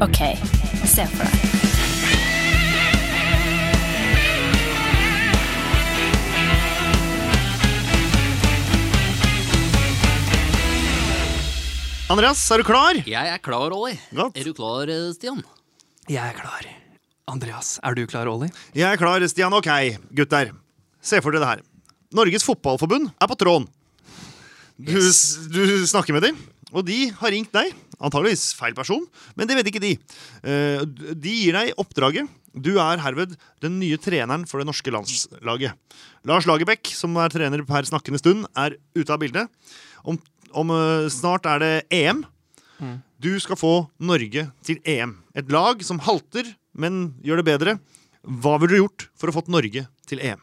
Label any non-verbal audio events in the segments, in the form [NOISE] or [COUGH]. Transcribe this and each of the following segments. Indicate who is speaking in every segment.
Speaker 1: OK, se for deg.
Speaker 2: Andreas, er du klar?
Speaker 3: Jeg er klar, Olli.
Speaker 2: Godt.
Speaker 3: Er du klar, eh, Stian?
Speaker 4: Jeg er klar. Andreas, er du klar, Olli?
Speaker 2: Jeg er klar, Stian. Ok, gutter. Se for dere det her. Norges Fotballforbund er på tråden. Du,
Speaker 3: Yes.
Speaker 2: du snakker med dem, og de har ringt deg. Antageligvis feil person, men det vet ikke de. Eh, De gir deg oppdraget. Du er herved den nye treneren for det norske landslaget. Lars Lagerbäck, som er trener per snakkende stund, er ute av bildet. Om, om eh, snart er det EM. Du skal få Norge til EM. Et lag som halter, men gjør det bedre. Hva ville du gjort for å fått Norge til EM?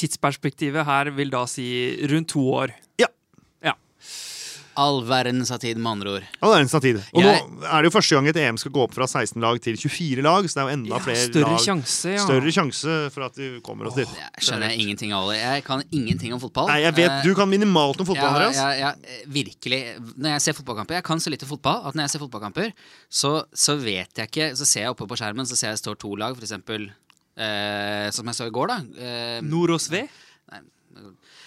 Speaker 4: Tidsperspektivet her vil da si rundt to år.
Speaker 2: Ja.
Speaker 4: Ja.
Speaker 3: All verdens av tid, med andre ord.
Speaker 2: All verdens tid. Og
Speaker 3: Jeg-
Speaker 2: nå er det jo første gang et EM skal gå opp fra 16 lag til 24 lag, så det er jo enda
Speaker 4: Ja,
Speaker 2: flere
Speaker 4: større
Speaker 2: lag.
Speaker 4: sjanse, ja.
Speaker 2: Større sjanse for at vi kommer oss dit.
Speaker 3: Jeg skjønner ingenting av det. Jeg kan ingenting om fotball.
Speaker 2: Nei, jeg vet
Speaker 3: Eh,
Speaker 2: Du kan minimalt om fotball, Andreas.
Speaker 3: ja, ja, eh, virkelig. Når jeg ser fotballkamper Jeg kan så lite fotball at når jeg ser fotballkamper, så, så vet jeg ikke Så ser jeg oppe på skjermen Så ser jeg det står to lag, for eksempel eh, Som jeg så i går, da. Eh,
Speaker 4: Nord og Sve?
Speaker 3: Eh,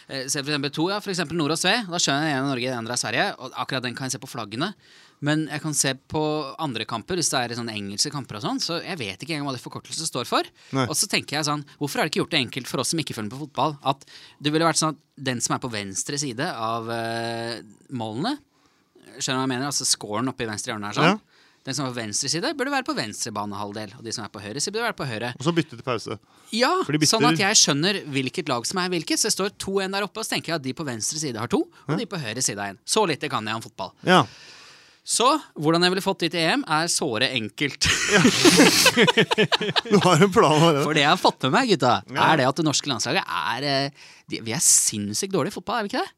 Speaker 3: Se for eksempel to, ja, for eksempel Nord og Sve. Da skjønner jeg den ene er Norge, den andre er Sverige. Og akkurat den kan jeg se på flaggene. Men jeg kan se på andre kamper, hvis det er sånne engelske kamper og sånn, så jeg vet ikke engang hva det forkortelsen står for.
Speaker 2: Nei.
Speaker 3: Og så tenker jeg sånn, hvorfor har de ikke gjort det enkelt for oss som ikke følger med på fotball, at det ville vært sånn at den som er på venstre side av uh, målene, skjønner du hva jeg mener, altså scoren oppe i venstre hjørne her sånn,
Speaker 2: Ja.
Speaker 3: Den som er på venstre side, burde være på venstre banehalvdel, og de som er på høyre side, burde være på høyre.
Speaker 2: Og så bytte til pause.
Speaker 3: Ja,
Speaker 2: For de
Speaker 3: sånn at jeg skjønner hvilket lag som er hvilket. Så det står to en der oppe, og så tenker jeg at de på venstre side har to, og de på høyre side har en. Så lite kan jeg om fotball.
Speaker 2: Ja.
Speaker 3: Så hvordan jeg ville fått dit til EM, er såre enkelt. [LAUGHS]
Speaker 2: Du har en plan allerede.
Speaker 3: For det jeg har fått med meg, gutta,
Speaker 2: Ja.
Speaker 3: er det at det norske landslaget er eh, de, Vi er sinnssykt dårlige i fotball, er vi ikke det?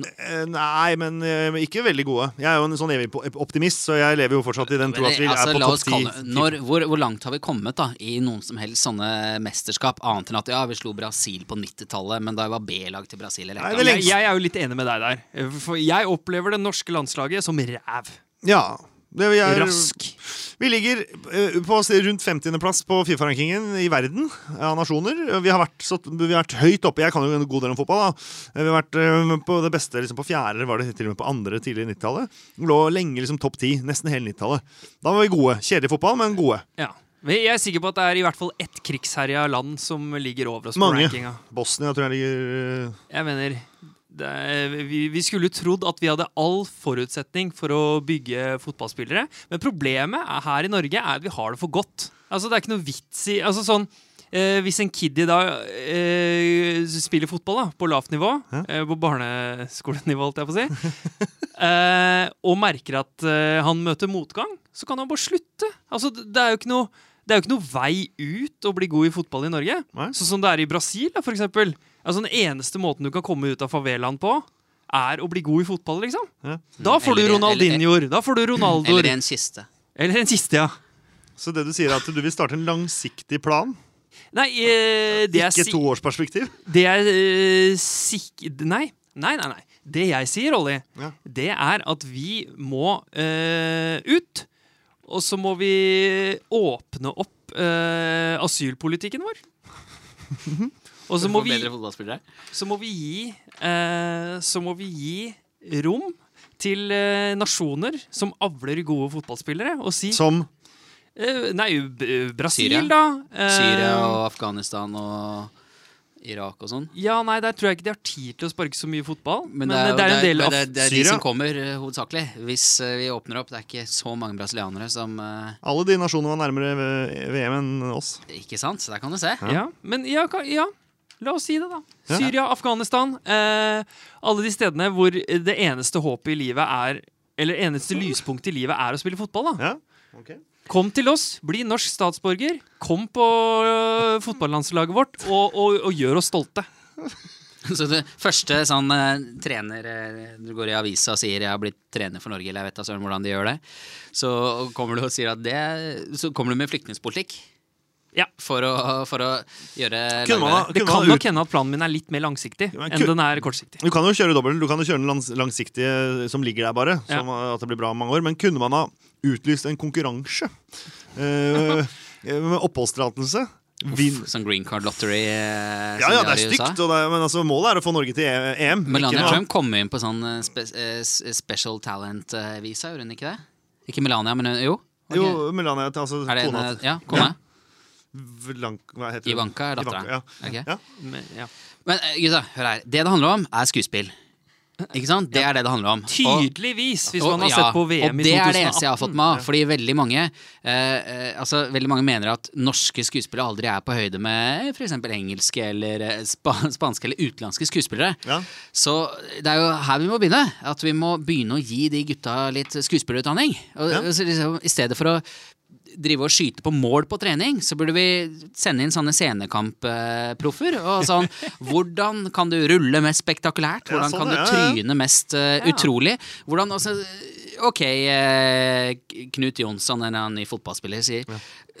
Speaker 2: Eh, Nei, men eh, ikke veldig gode. Jeg er jo en sånn evig optimist, så jeg lever jo fortsatt i den tro at vi
Speaker 3: altså,
Speaker 2: er på topp ti.
Speaker 3: hvor, hvor langt har vi kommet da i noen som helst sånne mesterskap, annet enn at ja, vi slo Brasil på 90-tallet, men da var B-lag til Brasil eller
Speaker 2: Nei.
Speaker 4: Jeg, jeg er jo litt enig med deg der. For jeg opplever det norske landslaget som ræv.
Speaker 2: Ja. Det vi, er,
Speaker 4: Rask.
Speaker 2: vi ligger eh, på rundt 50.-plass på Fifa-rankingen i verden av nasjoner. Vi har, vært så, vi har vært høyt oppe. Jeg kan jo en god del om fotball. da Vi har vært eh, på det beste liksom på fjerde, var det til og med på andre tidlig 90-tallet. Lå lenge liksom topp ti, nesten hele 90-tallet. Da var vi gode. Kjedelig fotball, men gode.
Speaker 4: Ja. Jeg er sikker på at det er i hvert fall ett krigsherja land som ligger over oss på
Speaker 2: Mange.
Speaker 4: rankinga.
Speaker 2: Bosnia tror jeg ligger eh,
Speaker 4: Jeg mener det vi, vi skulle trodd at vi hadde all forutsetning for å bygge fotballspillere. Men problemet er, her i Norge er at vi har det for godt. Altså Det er ikke noe vits i altså sånn, eh, Hvis en kid i dag eh, spiller fotball da, på lavt nivå, eh, på barneskolenivå, holdt jeg på å si, [LAUGHS] eh, og merker at eh, han møter motgang, så kan han bare slutte. Altså Det er jo ikke noe det er jo ikke noe vei ut å bli god i fotball i Norge.
Speaker 2: Nei.
Speaker 4: Sånn som det er i Brasil, da, for eksempel. Altså, den eneste måten du kan komme ut av favelaen på, er å bli god i fotball, liksom.
Speaker 2: Ja.
Speaker 4: Da får
Speaker 3: Eller-
Speaker 4: du Ronaldinhoer. Da får du Ronaldoer.
Speaker 3: Eller en kiste.
Speaker 4: Eller en kiste, ja.
Speaker 2: Så det du sier, er at du vil starte en langsiktig plan?
Speaker 4: Nei, eh, det jeg
Speaker 2: Ikke
Speaker 4: si-
Speaker 2: toårsperspektiv?
Speaker 4: Det jeg eh, sik... Nei. Nei, nei, nei. Det jeg sier, Olli,
Speaker 2: Ja.
Speaker 4: det er at vi må eh, ut. Og så må vi åpne opp eh, asylpolitikken vår. [LAUGHS] Og så må vi
Speaker 3: bedre
Speaker 4: så må vi gi eh, Så må vi gi rom til eh, nasjoner som avler gode fotballspillere, og si
Speaker 2: Som
Speaker 4: eh, Nei, Brasil,
Speaker 3: Syria.
Speaker 4: da. Eh,
Speaker 3: Syria og Afghanistan og Irak og sånn.
Speaker 4: Ja, nei, der tror jeg ikke de har tid til å sparke så mye fotball. Men,
Speaker 3: Men, det er, jo-
Speaker 4: det er en del av
Speaker 3: det, er- det er de som kommer, eh, hovedsakelig. Hvis eh, vi åpner opp. Det er ikke så mange brasilianere som uh...
Speaker 2: alle de nasjonene var nærmere VM enn oss.
Speaker 3: Ikke sant? Så der kan du se.
Speaker 4: Ja, men ja, ja. La oss si det, da. Syria, Afghanistan. Eh, alle de stedene hvor det eneste håpet i livet er Eller eneste lyspunktet i livet er å spille fotball. da
Speaker 2: Ja, okay.
Speaker 4: Kom til oss, bli norsk statsborger. Kom på uh, fotballandslaget vårt og, og, og gjør oss stolte. [LAUGHS]
Speaker 3: Så det første sånn uh, trener uh, Du går i avisa og sier 'jeg har blitt trener for Norge', eller jeg vet da søren hvordan de gjør det. Så kommer du og sier at det Så kommer du med flyktningpolitikk.
Speaker 4: Ja.
Speaker 3: For å, for å gjøre
Speaker 2: Kunne man ha-
Speaker 4: Det kan nok hende at planen min er litt mer langsiktig
Speaker 2: men
Speaker 4: enn den er kortsiktig.
Speaker 2: Du kan jo kjøre dobbelt. Du kan jo kjøre den langs langsiktige som ligger der, bare.
Speaker 4: Ja.
Speaker 2: Som at det blir bra om mange år. Men kunne man ha utlyst en konkurranse uh, med oppholdstillatelse? Vin-
Speaker 3: Uff, Sånn green card lottery. eh,
Speaker 2: Ja, ja, det er stygt, og det er, men altså, målet er å få Norge til E- EM. ikke
Speaker 3: Melania Trump kom inn på sånn eh, spe special talent-visa, gjorde hun ikke det? Ikke Melania, men jo. Okay.
Speaker 2: Jo, Melania altså,
Speaker 3: er det en,
Speaker 2: kona
Speaker 3: ja?
Speaker 2: Vlank, Hva heter?
Speaker 3: Ivanka er dattera.
Speaker 2: Ja.
Speaker 3: Okay.
Speaker 2: Ja.
Speaker 4: Men, ja.
Speaker 3: Men eh, gutta, hør her. Det det handler om, er skuespill. Ikke sant? Det er det det handler om.
Speaker 4: Tydeligvis, hvis
Speaker 3: og-
Speaker 4: man har
Speaker 3: ja,
Speaker 4: sett på VM i 2018.
Speaker 3: og det er det eneste jeg har fått med. Fordi veldig mange eh, eh, Altså veldig mange mener at norske skuespillere aldri er på høyde med f.eks. engelske eller eh, spa [LAUGHS] spanske eller utenlandske skuespillere.
Speaker 2: Ja.
Speaker 3: Så det er jo her vi må begynne. At vi må begynne å gi de gutta litt skuespillerutdanning. Og,
Speaker 2: Ja.
Speaker 3: så liksom, I stedet for å drive og skyte på mål på trening, så burde vi sende inn sånne scenekampproffer. Og sånn [LAUGHS] Hvordan kan du rulle mest spektakulært? Hvordan
Speaker 2: sånn,
Speaker 3: kan du
Speaker 2: ja, ja.
Speaker 3: tryne mest uh, utrolig? Hvordan altså, Ok, uh, Knut Jonsson, en annen ny fotballspiller, sier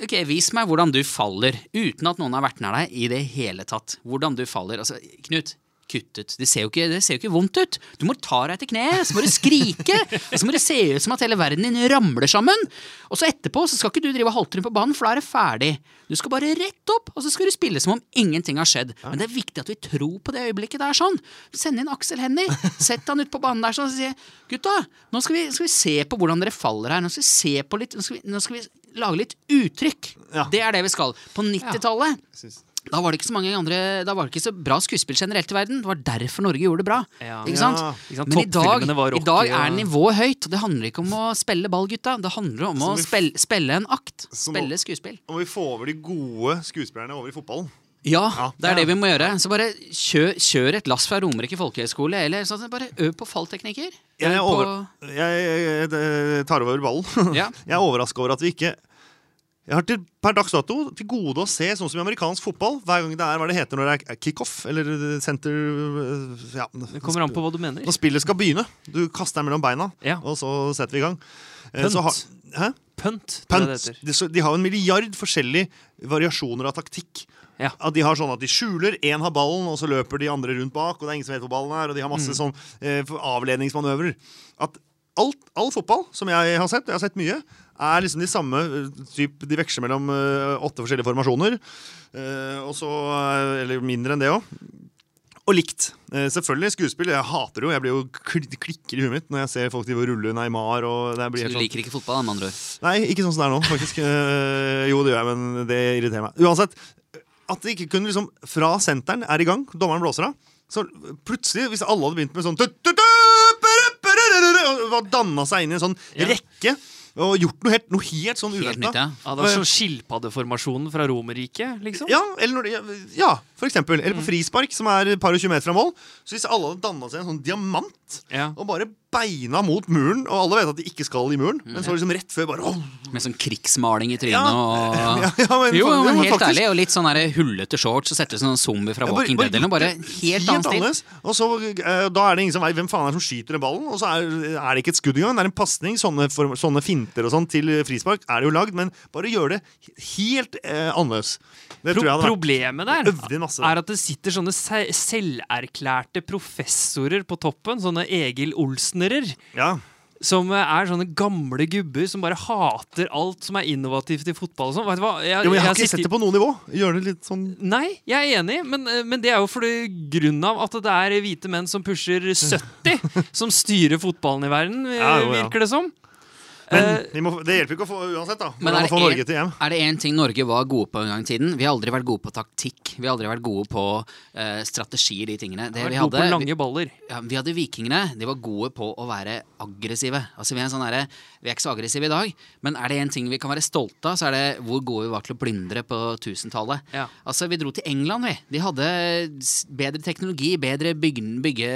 Speaker 3: Ok, vis meg hvordan du faller, uten at noen har vært nær deg i det hele tatt. Hvordan du faller. Altså, Knut, kutt ut. Det ser, jo ikke, det ser jo ikke vondt ut. Du må ta deg til kneet, så må du skrike. Og så må det se ut som at hele verden din ramler sammen. Og så etterpå så skal ikke du drive halvtrinn på banen, for da er det ferdig. Du skal bare rett opp, og så skal du spille som om ingenting har skjedd. Men det er viktig at vi tror på det øyeblikket det er sånn. Send inn Aksel Hennie. Sett han ut på banen der sånn og si gutta, nå skal vi, skal vi se på hvordan dere faller her. Nå skal vi se på litt, nå skal vi, nå skal vi lage litt uttrykk.
Speaker 2: Ja.
Speaker 3: Det er det vi skal. På 90-tallet
Speaker 2: Syns-
Speaker 3: da var det ikke så mange andre Da var det ikke så bra skuespill generelt i verden. Det var derfor Norge gjorde det bra.
Speaker 4: Ja.
Speaker 3: Ikke sant?
Speaker 2: Ja.
Speaker 4: Ikke sant?
Speaker 3: Men i dag,
Speaker 4: rock,
Speaker 3: i dag er nivået høyt, og det handler ikke om å spille ball, gutta. Det handler om å
Speaker 2: vi
Speaker 3: spille, spille en akt. Spille skuespill.
Speaker 2: Og vi får over de gode skuespillerne over i fotballen.
Speaker 3: Ja,
Speaker 2: Ja.
Speaker 3: det er det vi må gjøre. Så bare kjør, kjør et lass fra Romerike folkehøgskole, eller sånn, bare øv på fallteknikker.
Speaker 2: Jeg, er over, jeg, jeg, jeg tar over ballen.
Speaker 3: Ja. [LAUGHS]
Speaker 2: Jeg er overraska over at vi ikke Jeg har til, per dags dato til gode å se sånn som i amerikansk fotball. Hver gang det er hva det heter når det er kickoff eller center ja,
Speaker 4: Det kommer an på hva du mener.
Speaker 2: Når spillet skal begynne. Du kaster den mellom beina,
Speaker 4: Ja.
Speaker 2: og så setter vi i gang. Pønt.
Speaker 4: Punt.
Speaker 2: så har- hæ?
Speaker 4: Punt. Pønt.
Speaker 2: Punt.
Speaker 4: det heter.
Speaker 2: De, så de har en milliard forskjellige variasjoner av taktikk.
Speaker 4: Ja.
Speaker 2: At De har sånn at de skjuler, én har ballen, og så løper de andre rundt bak. Og det er ingen som vet hvor ballen er, og de har
Speaker 4: Mm.
Speaker 2: masse sånn eh, avledningsmanøvrer. At alt, all fotball som jeg har sett, jeg har sett mye, er liksom de samme eh, typ, De veksler mellom eh, åtte forskjellige formasjoner. eh, og så Eller mindre enn det òg. Og likt. Selvfølgelig skuespill. Jeg hater det jo. Jeg blir jo kl klikker i huet mitt når jeg ser folk drive og rulle Neymar. Og det blir
Speaker 3: Så du
Speaker 2: sånn
Speaker 3: liker ikke fotball, med andre ord.
Speaker 2: Nei, ikke sånn som det er nå, faktisk. Jo, det gjør jeg, men det irriterer meg. Uansett, at det ikke kunne liksom Fra senteren er i gang, dommeren blåser av, så plutselig, hvis alle hadde begynt med sånn tut, tut, tut, Og danna seg inn i en sånn rekke og gjort noe helt, noe helt sånn uventa.
Speaker 3: ja.
Speaker 4: Ja, det var sånn skilpaddeformasjonen fra Romerriket, liksom.
Speaker 2: Ja, eller ja, for eksempel. Eller på frispark, som er et par og tjue meter fra mål. Så hvis alle hadde danna seg en sånn diamant
Speaker 4: Ja.
Speaker 2: og bare beina mot muren, og alle vet at de ikke skal i muren, men så liksom rett før bare oh.
Speaker 3: Med sånn krigsmaling i trynet
Speaker 2: Ja.
Speaker 3: og [LAUGHS]
Speaker 2: ja, ja, men,
Speaker 3: Jo, men
Speaker 2: men
Speaker 3: helt
Speaker 2: faktisk.
Speaker 3: ærlig, og litt sånn hullete shorts og sette ut sånn zombie fra Walking Dead eller. Bare
Speaker 2: det
Speaker 3: helt annen stil.
Speaker 2: Og så, uh, Da er det ingen som vet hvem faen er det som skyter den ballen. Og så er, er det ikke et skudd engang. Det er en pasning. Sånne, sånne finter og sånn til frispark er det jo lagd, men bare gjør det helt uh, annerledes. Det
Speaker 4: Pro
Speaker 2: tror jeg hadde
Speaker 4: problemet der er at det sitter sånne selverklærte professorer på toppen, sånne Egil Olsnerer,
Speaker 2: Ja.
Speaker 4: som er sånne gamle gubber som bare hater alt som er innovativt i fotball sånn. Jeg,
Speaker 2: Jo, jeg har
Speaker 4: jeg
Speaker 2: ikke
Speaker 4: sitter-
Speaker 2: sett det på noe nivå. Gjør det litt sånn
Speaker 4: Nei, jeg er enig, men, eh, men det er jo fordi grunn av at det er hvite menn som pusher 70, [LAUGHS] som styrer fotballen i verden,
Speaker 2: Ja, jo, ja.
Speaker 4: virker det som.
Speaker 2: Men vi må, det hjelper ikke å få uansett, da.
Speaker 3: Men er
Speaker 2: det, få Norge
Speaker 3: en-
Speaker 2: til hjem.
Speaker 3: Er det én ting Norge var gode på en gang i tiden? Vi har aldri vært gode på taktikk. Vi har aldri vært gode på uh, strategier, de tingene. Det vi
Speaker 4: god
Speaker 3: hadde,
Speaker 4: på lange baller.
Speaker 3: ja, vi hadde vikingene. De var gode på å være aggressive. Altså Vi er, sånn der, vi er ikke så aggressive i dag, men er det én ting vi kan være stolte av, så er det hvor gode vi var til å plyndre på 1000-tallet.
Speaker 4: Ja.
Speaker 3: Altså Vi dro til England, vi. De hadde bedre teknologi, bedre bygge, bygge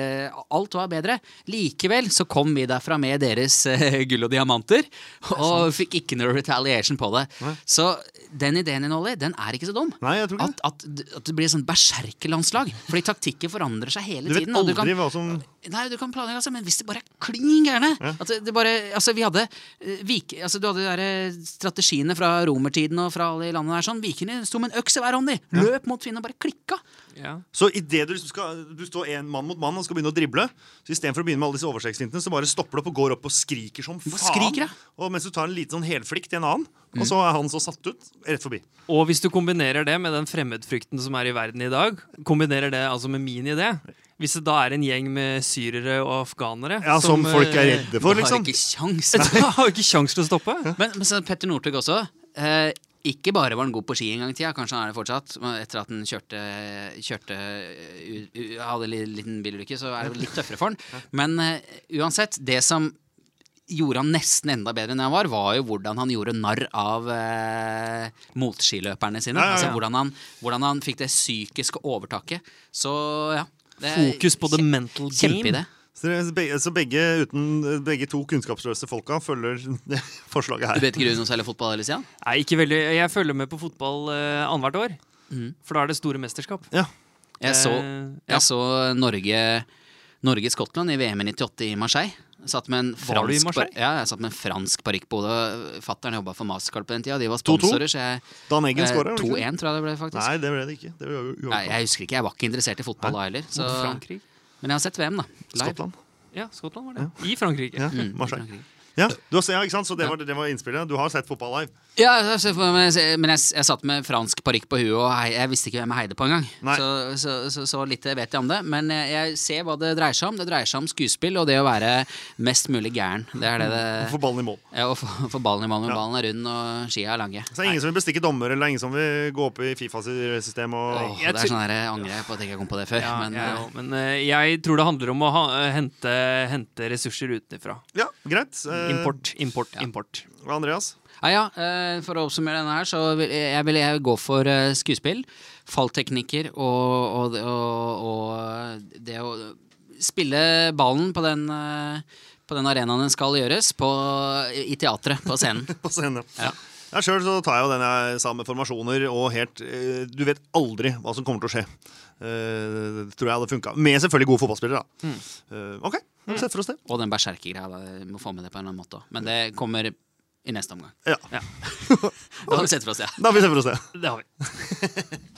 Speaker 3: Alt var bedre. Likevel så kom vi derfra med deres uh, gull og diamanter. Heller. Og fikk ikke noe retaliation på det. Så den ideen din, Ollie, den er ikke så dum.
Speaker 2: Nei, jeg tror ikke
Speaker 3: At, at, at det blir et sånt berserkerlandslag. Fordi taktikker forandrer seg hele
Speaker 2: Du vet
Speaker 3: tiden. Aldri
Speaker 2: aldri
Speaker 3: kan,
Speaker 2: hva som
Speaker 3: Nei, du kan planlegge, altså, men hvis det bare er klin gærne At det, det bare, altså, vi hadde eh, vik, altså, Du hadde de der eh, strategiene fra romertiden og fra alle de landene der sånn. Vikingene sto med en øks i hver hånd, de. Løp mot fienden og bare klikka.
Speaker 4: Ja.
Speaker 2: Så idet du liksom skal Du står en mann mot mann og skal begynne å drible, så istedenfor å begynne med alle disse overstegsfintene, så bare stopper du opp og går opp og skriker som faen.
Speaker 3: skriker, ja.
Speaker 2: Og mens du tar en liten sånn helflikt i en annen,
Speaker 3: Mm.
Speaker 2: og så er han så satt ut, rett forbi.
Speaker 4: Og hvis du kombinerer det med den fremmedfrykten som er i verden i dag, kombinerer det altså med min idé Hvis det da er en gjeng med syrere og afghanere
Speaker 2: Ja, Som folk er
Speaker 4: eh,
Speaker 2: redde for,
Speaker 3: Du har
Speaker 2: liksom.
Speaker 3: ikke kjangs. [LAUGHS]
Speaker 4: Da har ikke kjangs til å stoppe.
Speaker 3: Men, men så Petter Northug også. Eh, ikke bare var han god på ski en gang i tida, kanskje han er det fortsatt. Etter at han kjørte, kjørte u, u, hadde en liten bilulykke, så er det litt tøffere for han. Men uh, uansett, det som gjorde han nesten enda bedre enn han var, var jo hvordan han gjorde narr av eh, motskiløperne sine.
Speaker 2: Ja, ja, ja.
Speaker 3: Altså hvordan han, hvordan han fikk det psykiske overtaket. Så ja. det
Speaker 4: Fokus på the mental game.
Speaker 2: Så, begge, så begge, uten, begge to kunnskapsløse folka følger [LAUGHS] forslaget her.
Speaker 3: Du vet ikke du noe særlig fotball, eller, Stian?
Speaker 4: Nei, ikke veldig. Jeg følger med på fotball uh, annethvert år.
Speaker 3: Mm.
Speaker 4: For da er det store mesterskap.
Speaker 2: Ja.
Speaker 3: Jeg så,
Speaker 4: Eh, ja.
Speaker 3: jeg så Norge Norge-Skottland i VM i 98 i Marseille. Satt med en
Speaker 4: i
Speaker 3: fransk, par- ja, jeg satt med en fransk parykk på hodet. Fattern jobba for Mastercard på den tida. De var
Speaker 2: 2-2?
Speaker 3: sponsorer, så jeg
Speaker 2: Dan Eggen
Speaker 3: eh,
Speaker 2: skåra.
Speaker 3: 2-1, tror jeg det ble, faktisk.
Speaker 2: Nei, det ble det ikke. Det ble jo
Speaker 3: Nei, jeg husker ikke. Jeg var ikke interessert i fotball da heller. Så, men jeg har sett VM, da. Live.
Speaker 2: Skottland.
Speaker 4: Ja, Skottland var det. I Frankrike.
Speaker 2: Ja,
Speaker 3: Mm,
Speaker 2: Marseille.
Speaker 3: Frankrike.
Speaker 2: Ja, du har, se- ja, ikke sant? Så det var, det var innspillet. Du har sett fotball live?
Speaker 3: Ja, men jeg, men jeg, jeg satt med fransk parykk på huet, og hei, jeg visste ikke hvem jeg heide på engang. Så, så, så, så litt vet jeg om det. Men jeg, jeg ser hva det dreier seg om. Det dreier seg om skuespill og det å være mest mulig gæren. Det er det det
Speaker 2: Få ballen i mål.
Speaker 3: Ja, og få [LAUGHS] få ballen i mål. Men
Speaker 2: Ja.
Speaker 3: ballen er rund, og skia er lange.
Speaker 2: Så det er ingen som vil bestikke dommer, eller ingen som vil gå opp i Fifa-system og
Speaker 3: Åh, det er
Speaker 4: tror-
Speaker 3: sånn der, jeg angrer på at jeg ikke kom på det før.
Speaker 4: Ja,
Speaker 3: men,
Speaker 4: jeg
Speaker 3: eh,
Speaker 4: men eh, jeg tror det handler om å ha, eh, hente, hente ressurser utenfra.
Speaker 2: Ja, greit. Eh,
Speaker 4: Import, import,
Speaker 3: ja.
Speaker 4: import.
Speaker 2: Andreas?
Speaker 3: Ja, ja, eh, For å oppsummere denne her, så vil jeg, vil jeg gå for eh, skuespill. Fallteknikker og, og, og, og det å spille ballen på den, eh, på den arenaen den skal gjøres, på, i teatret, på scenen. [LAUGHS]
Speaker 2: På scenen,
Speaker 3: Ja.
Speaker 2: Ja, Sjøl så tar jeg jo den jeg sa med formasjoner og helt eh, Du vet aldri hva som kommer til å skje. Uh, tror jeg hadde funka. Med selvfølgelig gode fotballspillere, da.
Speaker 3: Mm.
Speaker 2: Uh, ok, mm. for oss det.
Speaker 3: Og den berserkergreia. Må få med det på en eller annen måte. Men det kommer i neste omgang. [LAUGHS]
Speaker 2: Ja,
Speaker 3: Da har vi sett for oss det.
Speaker 2: Da har vi sett for oss [LAUGHS] det.
Speaker 4: Det har vi.